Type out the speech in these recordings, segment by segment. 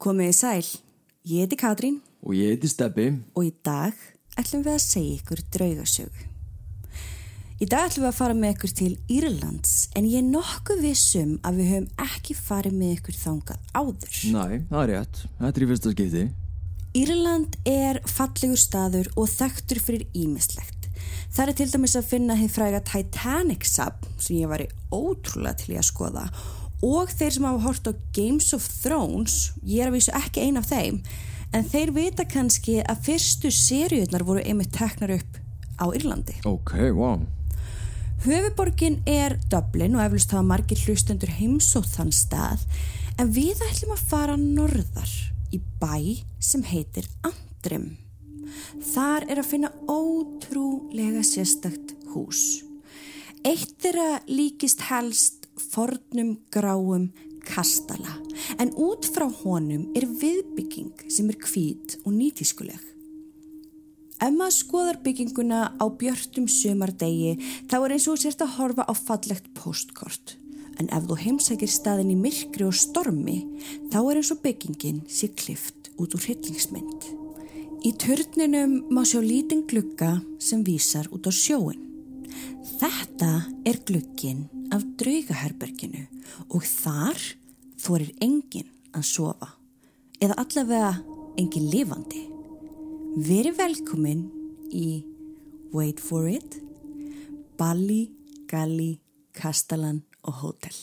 Komið í sæl, ég heiti Katrín Og ég heiti Steppi. og í dag ætlum við að segja ykkur draugasögu. Í dag ætlum við að fara með ykkur til Írlands en ég er nokkuð vissum að við höfum ekki farið með ykkur þangað áður. Næ, það er rétt. Þetta er í fyrsta skipti. Írland er fallegur staður og þekktur fyrir ímislegt. Það er til dæmis að finna hér fræga Titanic sap sem ég var í ótrúlega til í að skoða og þeir sem hafa hort á Games of Thrones, ég er að vísu ekki ein af þeim, en þeir vita kannski að fyrstu seriunar voru einmitt teknar upp á Írlandi. Ok, wow. Höfuborgin er Dublin og eflust hafa margir hlustendur heimsótt þann stað en við ætlum að fara norðar í bæ sem heitir Andrim. Þar er að finna ótrúlega sérstakt hús. Eitt þeirra líkist helst fornum gráum kastala en út frá honum er viðbygging sem er hvít og nýtískuleg. Ef maður skoðar bygginguna á björtum sömardegi þá er eins og sért að horfa á fallegt postkort. En ef þú heimsækir staðin í myrkri og stormi þá er eins og byggingin sé klift út úr hryllingsmynd. Í törninum má sjá lítinn glugga sem vísar út á sjóin. Þetta er glugginn af draugaherberginu og þar þorir enginn að sofa eða allavega enginn lifandi. Veri velkomin í Wait for it, Balli, Galli, Kastalan og Hotel.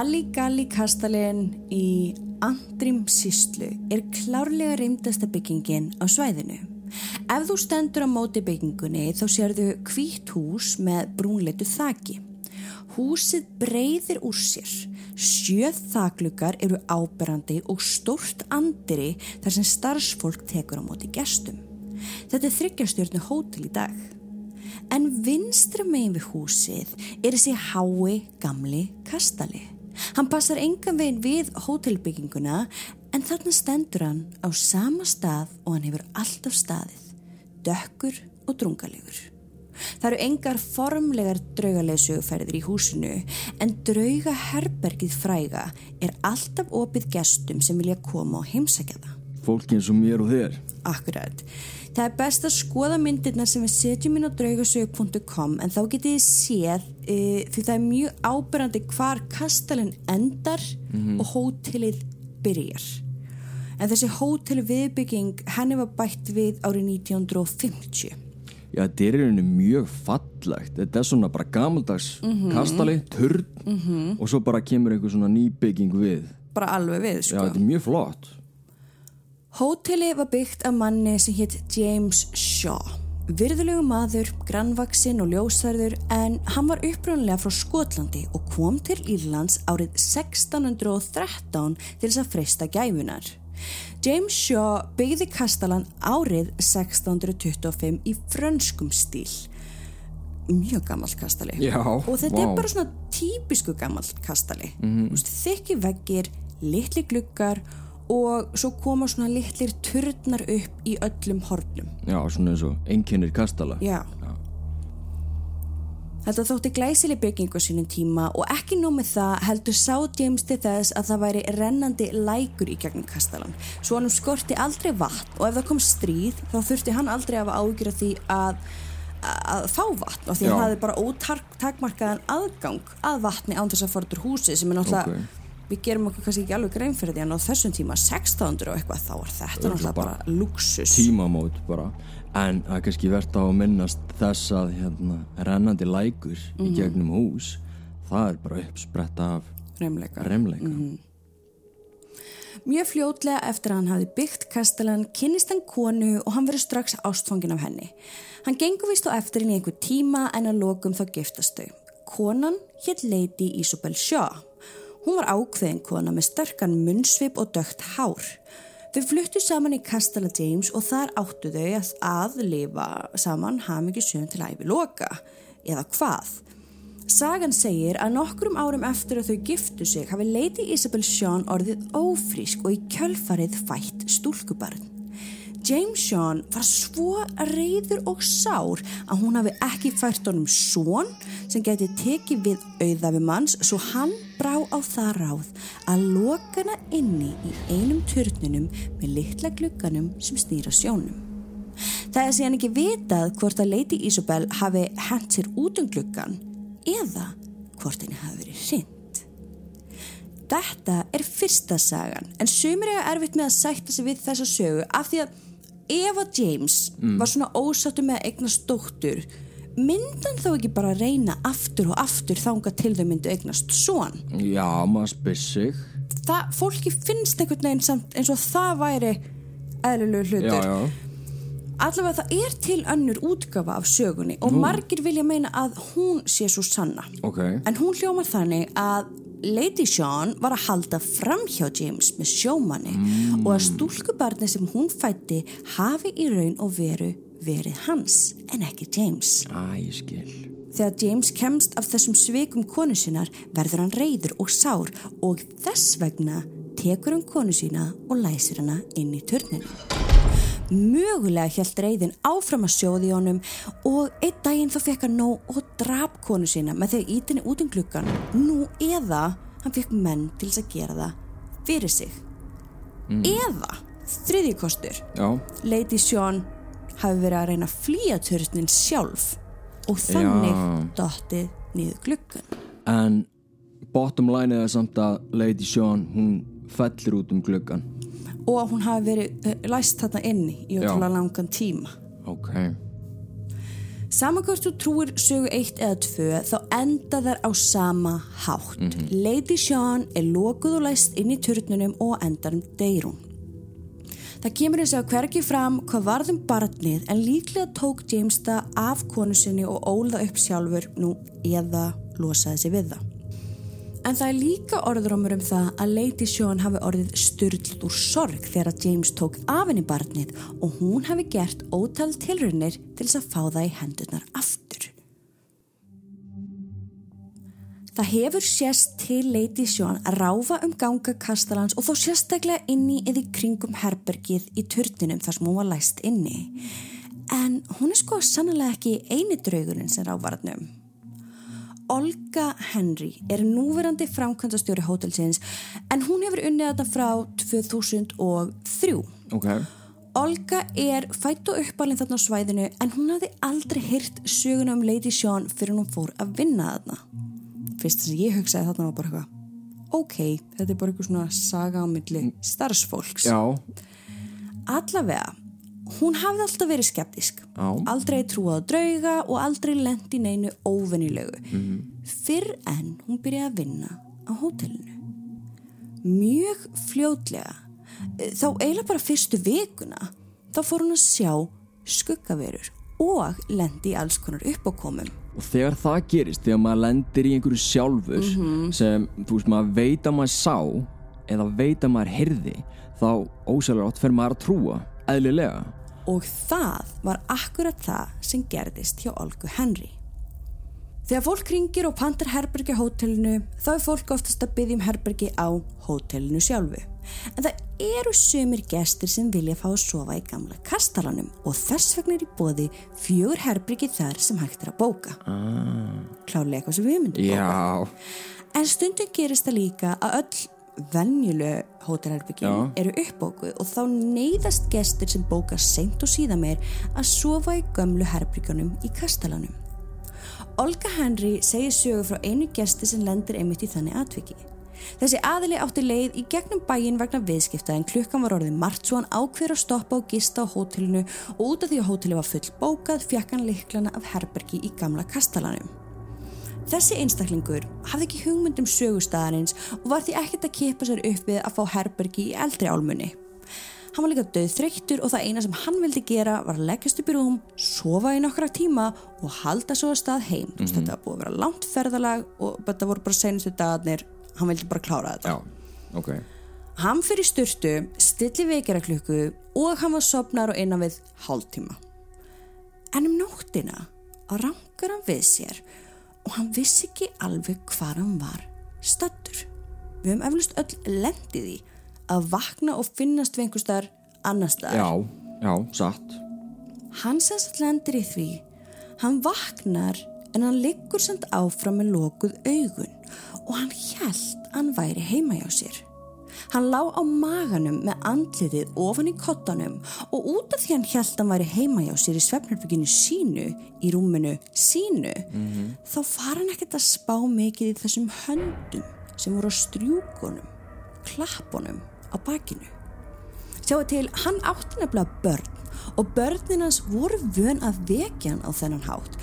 Balli Galli Kastalin í Andrim Síslu er klárlega reymdasta byggingin á svæðinu. Ef þú stendur á móti byggingunni þá sérðu hvítt hús með brúnleitu þaki. Húsið breyðir úr sér. Sjöð þaklukar eru áberandi og stórt andiri þar sem starfsfólk tekur á móti gestum. Þetta er þryggjastjórnu hótel í dag. En vinstra megin við húsið er þessi hái gamli kastali. Hann passar engan veginn við hótelbygginguna en þarna stendur hann á sama stað og hann hefur alltaf staðið, dökkur og drungalegur. Það eru engar formlegar draugalesugferðir í húsinu en draugaherbergið fræga er alltaf opið gestum sem vilja koma og heimsækja það. Fólki eins og mér og þér. Akkurat. Það er best að skoða myndirna sem við setjum inn á draugasög.com en þá getið þið séð e, því það er mjög ábyrrandi hvar kastalinn endar og hótelið byrjar. En þessi hótel viðbygging henni var bætt við árið 1950. Já, þetta er rauninni mjög fallegt. Þetta er svona bara gamaldags kastali, turn og svo bara kemur einhver svona nýbygging við. Bara alveg við, Já, sko. þetta er mjög flott. Hóteli var byggt af manni sem hétt James Shaw. Virðulegu maður, grannvaksinn og ljósarður en hann var upprjónlega frá Skotlandi og kom til Írlands árið 1613 til þess að freysta gæfunar. James Shaw byggði kastalan árið 1625 í frönskum stíl. Mjög gammalt kastali. Já, Og þetta vá. er bara svona típisku gammalt kastali. Mm -hmm. Þykki veggir, litli gluggar og svo koma svona litlir turnar upp í öllum hornum. Já, svona eins og einkennir kastala. Já. Þetta þótti glæsileg byggingu sínum tíma og ekki nómið það heldur sá James til þess að það væri rennandi lækur í gegnum kastalan. Svo hann skorti aldrei vatn og ef það kom stríð þá þurfti hann aldrei að af því að, að fá vatn og því Já. hann hafði bara ótakmarkaðan aðgang að vatni án þess að úr húsi sem er náttúrulega, við gerum okkur kannski ekki alveg grein fyrir því en á þessum tíma 1600 og eitthvað þá var þetta náttúrulega bara, bara luxus. Tímamót bara. En það er kannski verðt á að minnast þess að hérna, rennandi lækur í gegnum hús, það er bara uppspretta af Reymleika. remleika. Mjög fljótlega eftir að hann hafi byggt kastalan kynnist hann konu og hann verið strax ástfangin af henni. Hann gengur vist á eftir henni einhver tíma en að lokum þá giftast þau. konan hétt Lady Isabel Shaw. Hún var ákveðin kona með sterkan munnsvip og dögt hár. Þau fluttu saman í Castella James og þar áttu þau að, að lifa saman hamingisum til æfi loka. Eða hvað? Sagan segir að nokkrum árum eftir að þau giftu sig hafi Lady Isabel Shaw orðið ófrísk og í kjölfarið fætt stúlkubarn. James Shaw var svo reyður og sár að hún hafi ekki fært honum són sem geti tekið við auðafi manns svo hann brá á það ráð að lokana inni í einum törnunum með litla glugganum sem snýra sjónum. Það er síðan ekki vitað hvort að Lady Isabel hafi hent sér út um gluggan eða hvort henni hafi verið hrind. Þetta er fyrsta sagan en sumir er erfitt með að sætta sig við þessa sögu af því að ef að James var svona ósattu með að eignast dóttur myndan þá ekki bara reyna aftur og aftur þanga til þau myndu eignast svon. Já, maður spyr sig. Það, fólki finnst einhvern veginn samt eins og það væri eðlulegu Já, hlutur. já. Allavega það er til önnur útgafa af sögunni og margir vilja meina að hún sé svo sanna. Ok. En hún hljómar þannig að Lady Sean var að halda fram hjá James með sjómanni og að stúlkubarni sem hún fætti hafi í raun og veru verið hans en ekki James. Æ, ég skil. Þegar James kemst af þessum sveikum konu sinnar verður hann reyður og sár og þess vegna tekur hann konu sína og læsir hana inn í turninu. Mögulega hjælt reyðin áfram að sjóði honum og einn daginn þá fekk hann nóg og drap konu sína með að ítinni út um gluggan. Nú eða hann fekk menn til þess að gera það fyrir sig. Eða, þriðji kostur, Já. Lady Sean hafi verið að reyna að flýja turnin sjálf og þannig Já. dottið niður gluggan. En bottom line er samt að Lady Sean, hún fellir út um gluggan. og að hún hafi verið uh, læst þarna inni í ótrúlega langan tíma. Ok. Saman hvort þú trúir sögu eitt eða tvö þá enda þær á sama hátt. Lady Sean er lokuð og læst inn í turnunum og á endanum deyr hún. Það kemur eins og hvergi fram hvað varðum barnið en líklega tók James það af konu sinni og ólða upp sjálfur nú eða losaði sig við það. En það er líka orðrómur um það að Lady Sean hafi orðið styrlt úr sorg þegar James tók af henni barnið og hún hafi gert ótal tilraunir til þess að fá það í hendurnar aftur. Það hefur sést til Lady Sean að ráfa um ganga kastalans og þó sérstaklega inni eða í kringum herbergið í turninum þar sem hún var læst inni. En hún er sko sannlega ekki eini draugurinn sem ráfarnum. Olga Henry er núverandi framkvæmdastjóri hótelsins en hún hefur unnið þetta frá 2003. Ok. Olga er fætt og uppalinn þarna á svæðinu en hún hafði aldrei hýrt söguna um Lady Sean fyrir hún fór að vinna þarna. Fyrst sem ég hugsaði þarna var bara eitthvað ok, þetta er bara eitthvað svona saga á milli starfsfólks. Já. Allavega, hún hafði alltaf verið skeptisk. Já. Aldrei trúað drauga og aldrei lent í neinu óvennilegu. Fyrr en hún byrjaði að vinna á hótelinu. Mjög fljótlega, eh, þá eiginlega bara fyrstu vikuna, þá fór hún að sjá skuggaverur og lendi alls konar uppákomum. Og þegar það gerist, þegar maður lendir í einhverju sjálfur sem, þú veist, maður veit að maður sá eða veit að maður heyrði, þá ósæðlega átt fer maður að trúa, eðlilega. Og það var akkurat það sem gerðist hjá Olgu Henry. Þegar fólk ringir og pantar herbergi á hótelinu, þá er fólk oftast að byggja um herbergi á hótelinu sjálfu. En það eru sömur gestir sem vilja fá að sofa í gamla kastalanum og þess vegna er í bóði fjögur herbergi þar sem hægt er að bóka. Ah. Klálega eitthvað sem við myndum bóka. Já. En stundum gerist það líka að öll venjulegu hótelherbyggin Já. eru uppbókuð og þá neyðast gestir sem bóka seint og síðan meir að sofa í gömlu herbyggjunum í kastalanum. Olga Henry segir sögu frá einu gesti sem lendir einmitt í þannig atviki. Þessi aðili átti leið í gegnum bæin vegna viðskipta en klukkan var orðið margt svo hann ákveður að stoppa og gista á hótelinu og út af því að hóteli var full bókað fjekk hann liklana af herbergi í gamla kastalanum. Þessi einstaklingur hafði ekki hugmynd um sögustæðarins og var því ekkert að kipa sér upp við að fá herbergi í eldri álmunni. Hann var líka döð þreyttur og það eina sem hann vildi gera var að leggjast upp í rúm, sofa í nokkra tíma og halda svo að stað heim. Mm -hmm. Þetta búið að vera langt ferðalag og þetta voru bara senustu dagarnir, hann vildi bara klára þetta. Já, ok. Hann fyrir styrtu, stilli vekjara klukku og hann var sopnar og innan við hálftíma. En um nóttina rangar hann við sér og hann vissi ekki alveg hvað hann var stattur. Við höfum eflust öll lendið í að vakna og finnast við einhver starf annar starf. Já, já, satt. Hann sérst lendir í því. Hann vaknar en hann liggur samt áfram með lokuð augun og hann að hann væri heima hjá sér. Hann lá á maganum með andliðið ofan í kottanum og út af því hann að hann væri heima hjá sér í svefnarbygginu sínu, í rúminu sínu, mm -hmm. þá far hann ekkert að spá mikið í þessum höndum sem voru á strjúkonum, klappunum á bakinu. Sjáu til, hann átti nefnilega börn og börnin hans voru vön að vekja hann á þennan hátt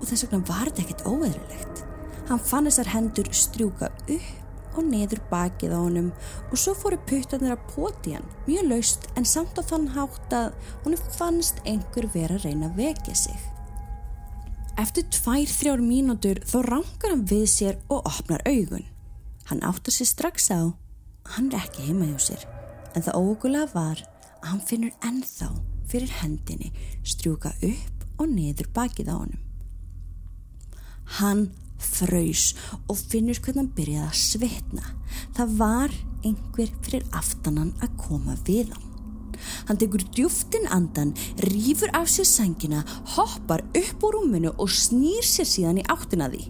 og þess vegna var þetta ekkert óveðrilegt. Hann fann þessar hendur strjúka upp og neður bakið á honum og svo fóru puttarnir að poti hann mjög laust en samt á þann hátt að hún fannst einhver vera að reyna að vekja sig. Eftir tvær þrjár mínútur þó rangar hann við sér og opnar augun. Hann áttur sér strax á hann er ekki heima hjá sér en það ógulega var að hann finnur ennþá fyrir hendinni strjúka upp og niður bakið á honum. Hann fröys og finnur hvernig hann byrjaði að svitna. Það var einhver fyrir aftanan að koma við hann. Hann tekur djúftin andan, rýfur af sér sangina, hoppar upp úr rúminu og snýr sér síðan í áttina því.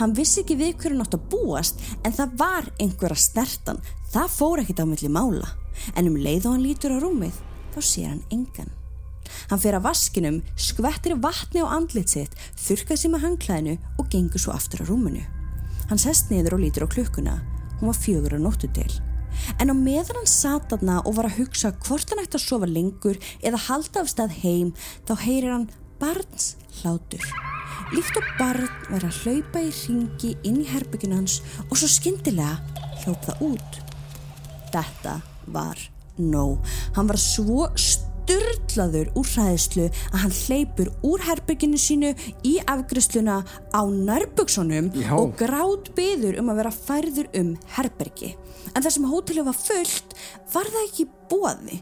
Hann vissi ekki við hverju nátt að búast en það var einhver að snertan. Það fór ekkit á milli mála. En um leið og hann lítur á rúmið þá sér hann engan. Hann fer að vaskinum, skvettir vatni á andlit sitt, þurkað sér með hangklæðinu og gengur svo aftur á rúminu. Hann sest niður og lítur á klukkuna. Hún var fjögur á nóttu til. En á meðan hann sat aðna og var að hugsa hvort hann ætti að sofa lengur eða halda af stað heim þá heyrir hann barns hlátur. Líkt og barn verið að hlaupa í ringi inn í herbyggin hans og svo skyndilega hljóp það út. Þetta var nóg. Hann var svo styrlaður úr hræðslu að hann hleypur úr herbygginu sínu í afgriðsluna á nærböksunum og grátt byður um að vera færður um herbyggi. En þar sem hótelið var fullt var það ekki bóði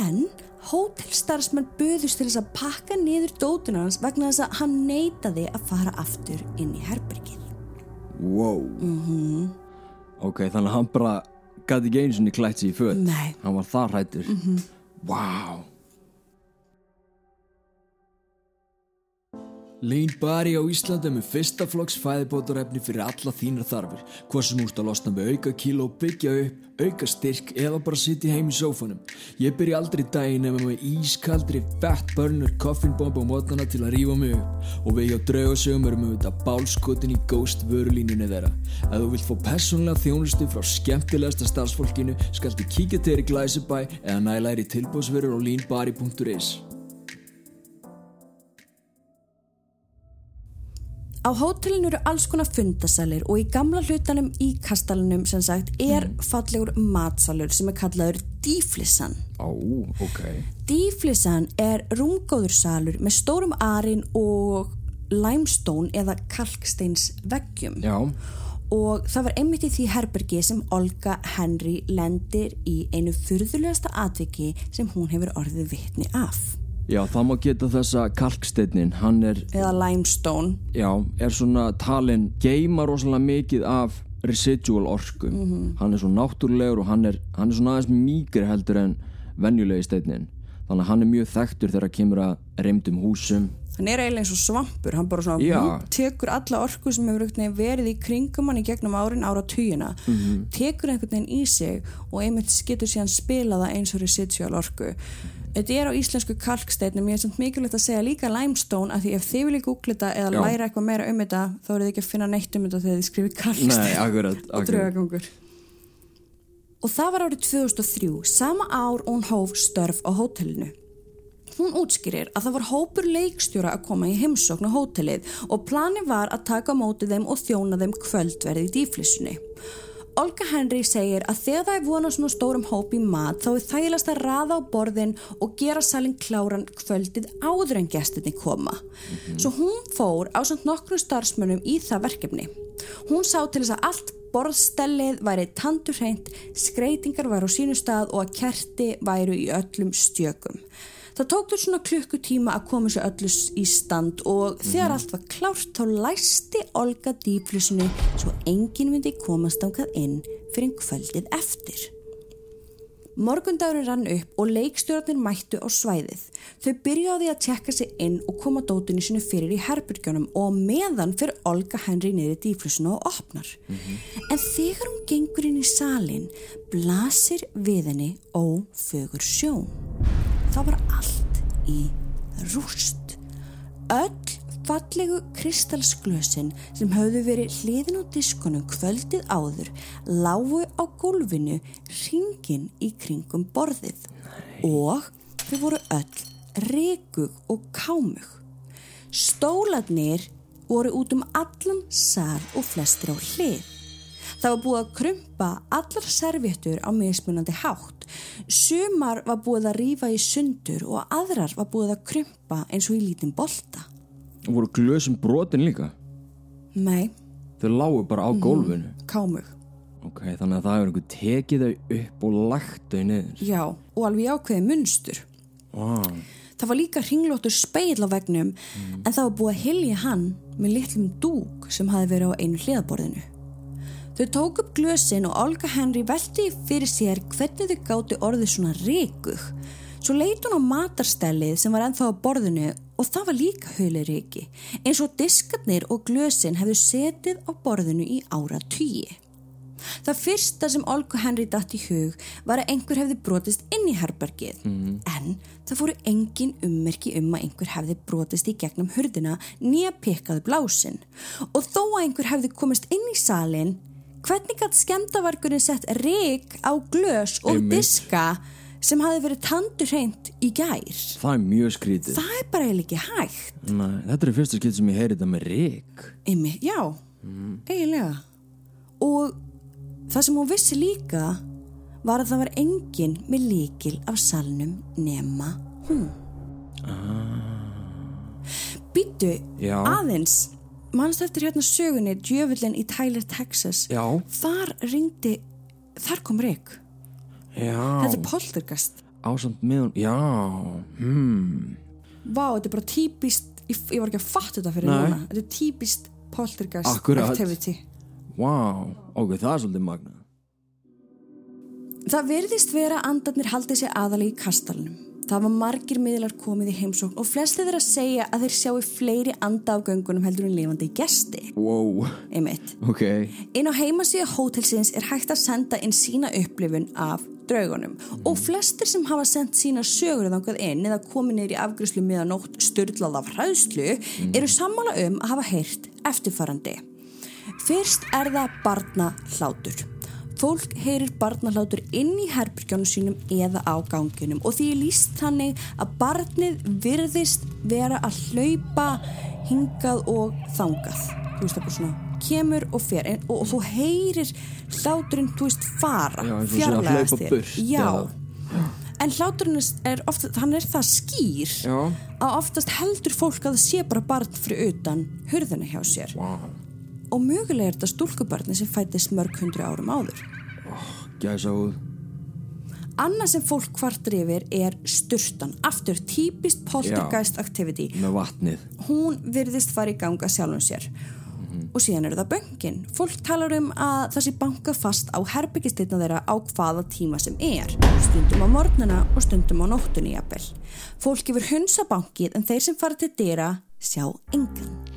en hótelstarfsmenn böðust til þess að pakka niður dótuna hans vegna þess að hann neytaði að fara aftur inn í herbergið. Wow. Mm -hmm. Ok, þannig að hann bara gæti ekki einu sinni klætt sér í född. Nei. Hann var það hrættur. Mm -hmm. Wow. Lean Bari á Íslandi með fyrsta flokks fæðibótarefni fyrir alla þínar þarfir. Hvað sem úrst að losna með auka kíló, byggja upp, auka styrk eða bara sitja heim í sófanum. Ég byrja aldrei daginn ef maður ískaldri fat burner koffinbomb á mótnana til að rífa mig upp. Og við hjá draugasögum erum við þetta bálskotin í ghost vörulínunni þeirra. Ef þú vilt fá personlega þjónustu frá skemmtilegasta starfsfólkinu skaldu kíkja til þér í Glæsibæ eða í tilbúsverður á leanbari.is. Á hótelinu eru alls konar fundasalir og í gamla hlutanum í kastalunum sem sagt er mm. fallegur matsalur sem er kallaður Díflissan. Ó, oh, ok. Díflissan er rungóður salur með stórum arin og limestone eða kalksteins veggjum. Já. Og það var einmitt í því herbergi sem Olga Henry lendir í einu fyrðulegasta atviki sem hún hefur orðið vitni af. Já, það má geta þessa kalksteinin, hann er... Eða limestone. Já, er svona talin, geima rosalega mikið af residual orku. Mm -hmm. Hann er svo náttúrulegur og hann er, hann er svona aðeins mýgri heldur en venjulegi steinin. Þannig að hann er mjög þekktur þegar það kemur að reymdum húsum. Hann er eiginlega eins og svampur, hann bara svona Já. tekur alla orku sem hefur verið í kringum hann í gegnum árin ára tugina, mm -hmm. tekur einhvern veginn í sig og einmitt getur síðan spila það eins og residual orku. Þetta er á íslensku kalksteinum, ég er samt mikilvægt að segja líka limestone af því ef þið viljið googla þetta eða Já. læra eitthvað meira um þetta þá eru þið ekki að finna neitt um þetta þegar þið skrifir akkurat, og draugagangur. Og það var árið 2003, sama ár hún hóf störf á hótelinu. Hún útskýrir að það var hópur leikstjóra að koma í heimsókn á hótelið og plani var að taka á móti þeim og þjóna þeim kvöldverði í dýflissunni. Olga Henry segir að þegar það er vonað svona stórum hóp í mat þá er þægilegast að raða á borðin og gera salin kláran kvöldið áður en gestinni koma. Svo hún fór á samt nokkru starfsmönnum í það verkefni. Hún sá til þess að allt borðstellið væri tandurhreint, skreitingar væri á sínu stað og að kerti væru í öllum stjökum. Það tók þurr svona klukkutíma að koma sér öllu í stand og þegar allt var klárt þá læsti Olga dýflusinu svo enginn myndi komast ákað inn fyrir kvöldið eftir. Morgundagurinn rann upp og leikstjórnir mættu á svæðið. Þau byrjaði að tjekka sig inn og koma dótinu sinu fyrir í herbyrgjónum og meðan fyrir Olga Henry neyri dýflusinu og opnar. En þegar hún gengur inn í salin blasir við henni ófögur sjón þá var allt í rúst. Öll fallegu kristalsglösin sem höfðu verið hliðin á diskonum kvöldið áður lágu á gólfinu ringin í kringum borðið og þau voru öll rekug og kámug. Stóladnir voru út um allan sal og flestir á hlið. Það var búið að krumpa allar servéttur á mismunandi hátt. Sumar var búið að rýfa í sundur og aðrar var búið að krumpa eins og í lítinn bolta. Og voru glösum brotin líka Nei, Þau lágu bara á gólfinu kámug. Ok, þannig að það hefur einhver tekið þau upp og lagt þau niður Já, og alveg ákveði munstur. wow. Það var líka hringlóttur speil á vegnum en það var búið að hilja hann með litlum dúk sem hafi verið á einu hliðaborðinu. Þau tók upp glösin og Olga Henry velti fyrir sér hvernig þau gáti orðið svona ríkug. Svo leit hún á matarstellið sem var ennþá á borðinu og það var líka hauliríki eins og diskarnir og glösin hefðu setið á borðinu í ára tugi. Það fyrsta sem Olga Henry datt í hug var að einhver hefði brotist inn í herbergið en það fóru engin ummerki um að einhver hefði brotist í gegnum hurðina nýja pekkaði blásin og þó að einhver hefði komist inn í salin hvernig gætt skemdavarkurinn sett rík á glös og Einmitt. diska sem hafi verið tandur hreint í gær? Það er mjög skrítið. Það er bara eiginlega ekki hægt. Nei, Þetta er fyrsta skipt sem ég heyri þetta með rík já, eiginlega. Og það sem hún vissi líka var að það var enginn með líkil af salnum nema hún. Býtu Já. aðeins mannst eftir hérna sögunni Djöfullin í Tyler, Texas Já. þar ringdi þar kom Rick Já þetta er poltergast Ásamt með hún Já hmm. Vá, þetta er bara típist ég, ég var ekki að fatta þetta fyrir Nei. núna þetta er típist poltergast Akkurat. activity Vá, ok, það er svolítið magna Það virðist vera að andarnir haldið sér aðali í kastalunum. Það var margir miðlar komið í heimsókn og flesti þeirra segja að þeir sjáu fleiri anda á göngunum heldur en lifandi gesti. Wow, Einmitt. ok Inn á heimasíða hótelsins er hægt að senda inn sína upplifun af draugunum og flestir sem hafa sendt sína sögur þangað inn eða komið neyri afgryslu meðan nótt styrlað af hræðslu eru sammála um að hafa heyrt eftirfarandi. Fyrst er það barna hlátur. Fólk heyrir barnahlátur inn í herbyrgjónum sínum eða á ganginum og því líst þannig að barnið virðist vera að hlaupa hingað og þangað. Þú veist það bara svona kemur og fer en, og, og þú heyrir hláturinn, þú veist, fara fjarlægast þér. burt, Já. já. En hláturinn er ofta, hann er það skýr Já. að oftast heldur fólk að það sé bara barn fyrir utan hurðina hjá sér Wow, og mögulega er þetta stúlkubarni sem fættist mörg hundru árum áður. gæsa út Annað sem fólk kvartur yfir er sturtan, aftur típist poltergeist activity. Með vatnið Hún virðist fara í ganga sjálfum sér. Og síðan eru það böngin. Fólk talar um að það sé banka fast á herbyggisteytna þeirra á hvaða tíma sem er. Stundum á morgnuna og stundum á nóttunni jafnvel. Fólk yfir hunsa bankið en þeir sem fara til dyra sjá engan.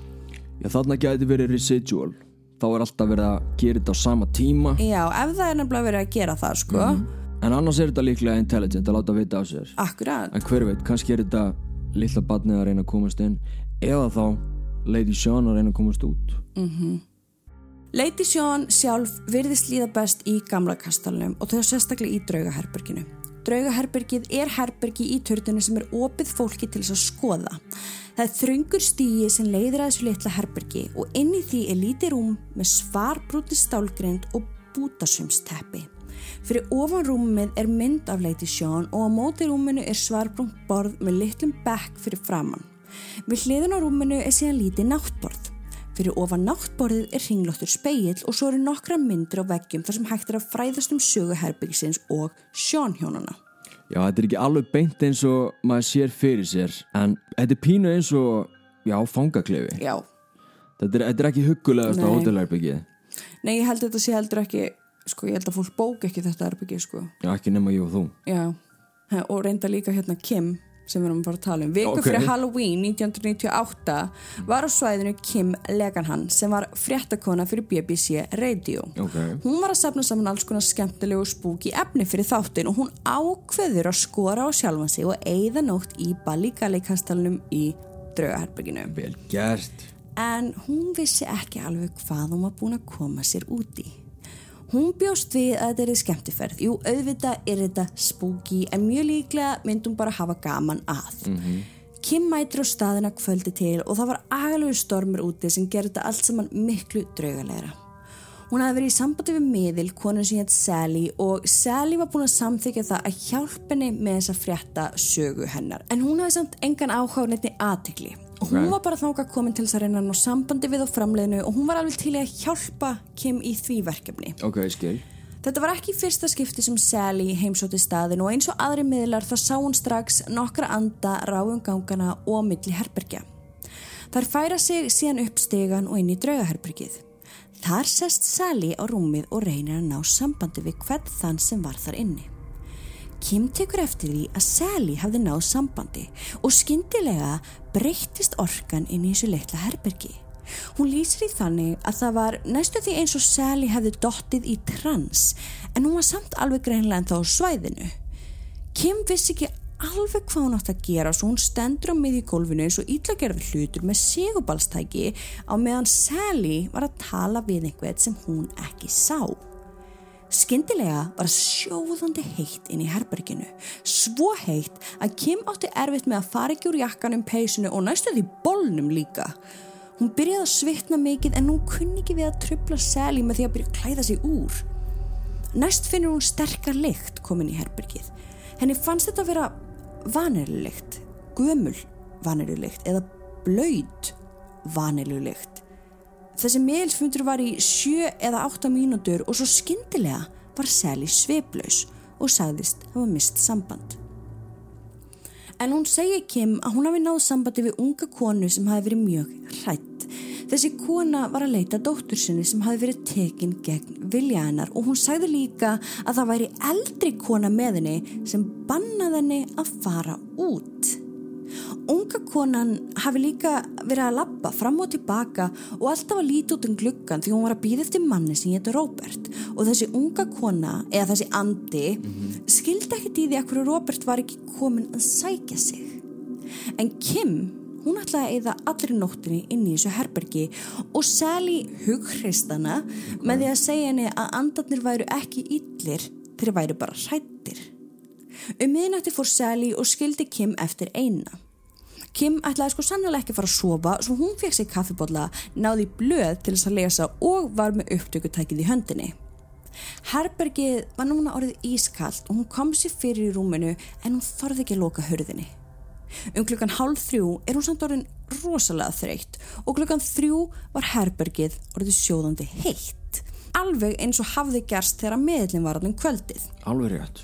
Já, þarna gæti verið residual Þá er alltaf verið að gera þetta á sama tíma Já, ef það er nefnilega verið að gera það, sko. En annars er þetta líklega intelligent að láta vita á sér Akkurat. En hver veit, kannski er þetta lilla badnið að reyna að komast inn Eða þá Lady Sean að reyna að komast út Lady Sjón sjálf virðist líða best í gamla kastalunum og þau sérstaklega í draugaherberginu. Draugaherbergið er herbergi í törtunum sem er opið fólki til þess að skoða. Það er þröngur stíi sem leiðir að þessu litla herbergi og inn í því er lítið rúm með svarbrúti stálgrind og bútasumsteppi. Fyrir ofan rúmið er mynd af Lady Sean og á móti rúminu er svarbrúnt borð með litlum bekk fyrir framann. Við hliðun á rúminu er síðan lítið náttborð. Fyrir ofan náttborðið er ringlóttur speill og svo eru nokkra myndir á veggjum þar sem hægt er að fræðast um söguherbyggisins og sjónhjónana. Já, þetta er ekki alveg beint eins og maður sér fyrir sér en þetta er pínu eins og, já, fangaklefi. Já, Þetta er, þetta er ekki huggulegast á hótelherbyggið. nei ég held að þetta sé heldur ekki, sko ég held að fólk bók ekki þetta herbyggi sko. Já, ekki nema ég og þú. Já, og reynda líka hérna Kim sem við erum bara að tala um. Viku Ok. fyrir Halloween 1998 var á svæðinu Kim Leganhan sem var fréttakona fyrir BBC Radio. Ok. Hún var að safna saman alls konar skemmtilegu spúki efni fyrir þáttin og hún ákveður að skora á sjálfan sig og eigða nótt í Balligalli-kastalunum í draugaherbygginu. Vel gert. En hún vissi ekki alveg hvað hún var búin að koma sér úti. Hún bjóst við að þetta er skemmtiferð. Jú, auðvitað er þetta spooky en mjög líklega myndum bara hafa gaman að. Kim mætir á staðina kvöldi til og það var agalegu stormur úti sem gerði þetta allt saman miklu draugalegra. Hún hafði verið í sambandi við miðil, konur sem hétt Sally og Sally var búin að samþykja það að hjálpa henni með þessa frétta sögu hennar. En hún hafði samt engan áhuga á neittni aðtikli. Og hún Ok. var bara þáka komin til þess að reyna ná sambandi við á framleiðinu og hún var alveg til að hjálpa Kim í því verkefni. Ok, skil. Þetta var ekki fyrsta skipti sem Sally heimsóti staðin og eins og aðri miðlar þá sá hún strax nokkra anda ráum gangana og milli herbergja. Þar færa sig síðan upp stegan og inn í draugaherbergið. Þar sest Sally á rúmið og reynir að ná sambandi við hvern þann sem var þar inni. Kim tekur eftir því að Sally hafði náð sambandi og skyndilega breyttist orkan inn í þessu litla herbergi. Hún lýsir í þannig að það var næstu því eins og Sally hefði dottið í trans en hún var samt alveg greinlega en þá svæðinu. Kim vissi ekki alveg hvað hún átt að gera svo hún stendur á miði í gólfinu eins og íllagerfi hlutur með segubalstæki á meðan Sally var að tala við einhvern sem hún ekki sá. Skyndilega var sjóðandi heitt inn í herberginu. Svo heitt að Kim átti erfitt með að fara ekki úr jakkanum, peysinu og næstu því bólnum líka. Hún byrjaði að svitna mikið en hún kunni ekki við að trubla Sally með því að byrja að klæða sig úr. Næst finnur hún sterkar lykt komin í herbergið. Henni fannst þetta að vera vanilulykt, gömul vanilulykt eða blöyt vanilulykt. Þessi meðelsfundur var í sjö eða átta mínútur og svo skyndilega var Sally sveiplaus og sagðist hafa mist samband. En hún segi Kim að hún hafi náð sambandi við unga konu sem hafi verið mjög hrætt. Þessi kona var að leita dóttur sinni sem hafi verið tekin gegn vilja hennar og hún sagði líka að það væri eldri kona með henni sem bannaði henni að fara út. Unga konan hafi líka verið að labba fram og tilbaka og alltaf að líti út um gluggan því hún var að býða eftir manni sem hétt Robert og þessi unga kona, eða þessi andi, skildi ekkert í því að hverju Robert var ekki komin að sækja sig. En Kim, hún ætlaði að eyða allri nóttinni inn í þessu herbergi og Sally hughristana með því að segja henni að andarnir væru ekki illir þeir væru bara hrættir. Um miðnætti fór Sally og skildi Kim eftir eina. Kim ætlaði sko sannlega ekki fara að sofa svo hún fekk sér kaffibólla, náði blöð til þess að lesa og var með upptökutækið í höndinni. Herbergið var núna orðið ískallt og hún kom sér fyrir í rúminu en hún þorði ekki að loka hörðinni. Um klukkan hálf þrjú er hún samt orðin rosalega þreytt og klukkan þrjú var herbergið orðið sjóðandi heitt. Alveg eins og hafði gerst þegar meðlinn var alveg kvöldið Alveg rétt.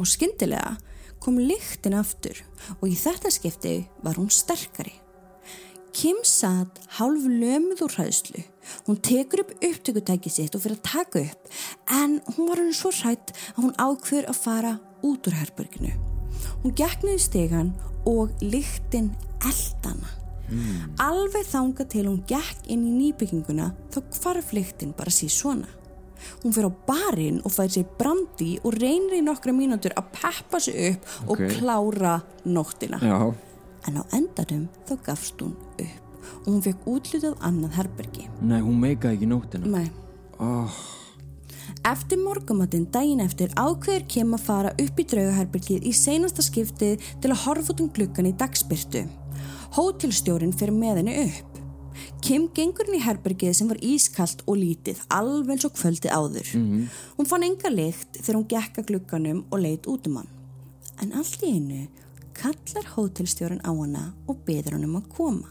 og skyndilega kom lyktin aftur og í þetta skipti var hún sterkari. Kim satt hálf lömuð úr hræðslu. Hún tekur upp upptökutæki sitt og fyrir að taka upp en hún var hann svo hrætt að hún ákveður að fara út úr herberginu. Hún niður stegan og lyktin eldana. Alveg þanga til hún gekk inn í nýbygginguna þá hvarf lyktin bara síð svona. Hún fyrir á barinn og fær sér brandi og reynir í nokkra mínútur að peppa sig upp og Ok. klára nóttina. Já. En á endanum þá gafst hún upp og hún fekk útlutað annað herbergi. Nei, hún meikaði ekki nóttina. Nei. Oh, Eftir morgumatinn daginn eftir ákveður Kim að fara upp í draugaherbergið í seinasta skiptið til að horfa út um gluggan í dagspyrtu. Hótelstjórin fyrir með henni upp. Kim gengur inn í herbergið sem var ískalt og lítið, alveg eins og kvöldi áður. -hmm. Hún fann enga lykt þegar hún gekka glugganum og leitt út um hann. En allt í einu kallar hótelstjórun á hana og beður hann um að koma.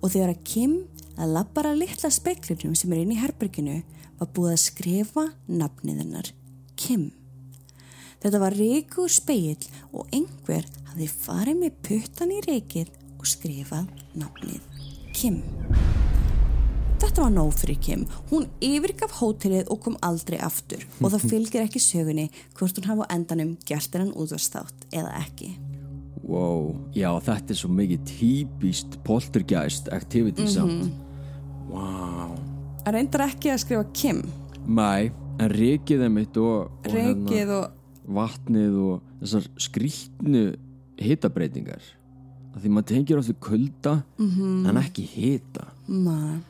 Og þegar að Kim að lappara litla speklinum sem er inn í herberginu var búið að skrifa nafnið hennar Kim. Þetta var reikur speill og einhver hafði farið með puttan í reikið og skrifað nafnið Kim. Þetta var nóg fyrir Kim. Hún yfirgaf hótelið og kom aldrei aftur og það fylgir ekki sögunni hvort hún hafa endanum gert hennan útvarstátt eða ekki. Wow, já þetta er svo mikið típist poltergeist activity Mhm. samt Wow Það reyndar ekki að skrifa Kim. Mæ, en reikið þeim mitt og, og Reikið og... vatnið og þessar skrýtnu hitabreitingar að því maður tengir oft við kulda Mhm. en ekki hita Nei.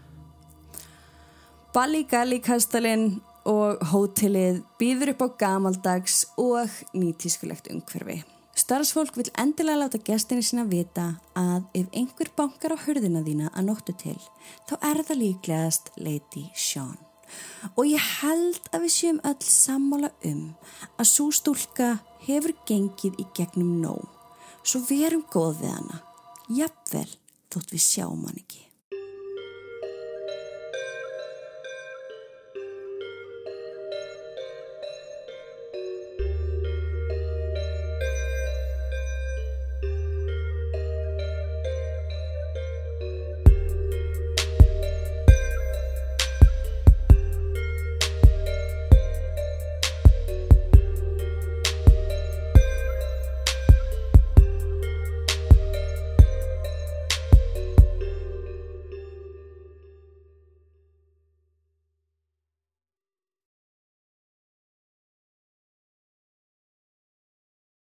Balli Galli kastalinn og hótelið býður upp á gamaldags og nýtískulegt umhverfi. Starfsfólk vil endilega láta gestinni sína vita að ef einhver bankar á hurðina þína að nóttu til, þá er það líklegast Lady Sean. Og ég held að við séum öll sammála um að svo stúlka hefur gengið í gegnum nóg. Svo verum góð við hana. Jafnvel þótt við sjáum hann ekki.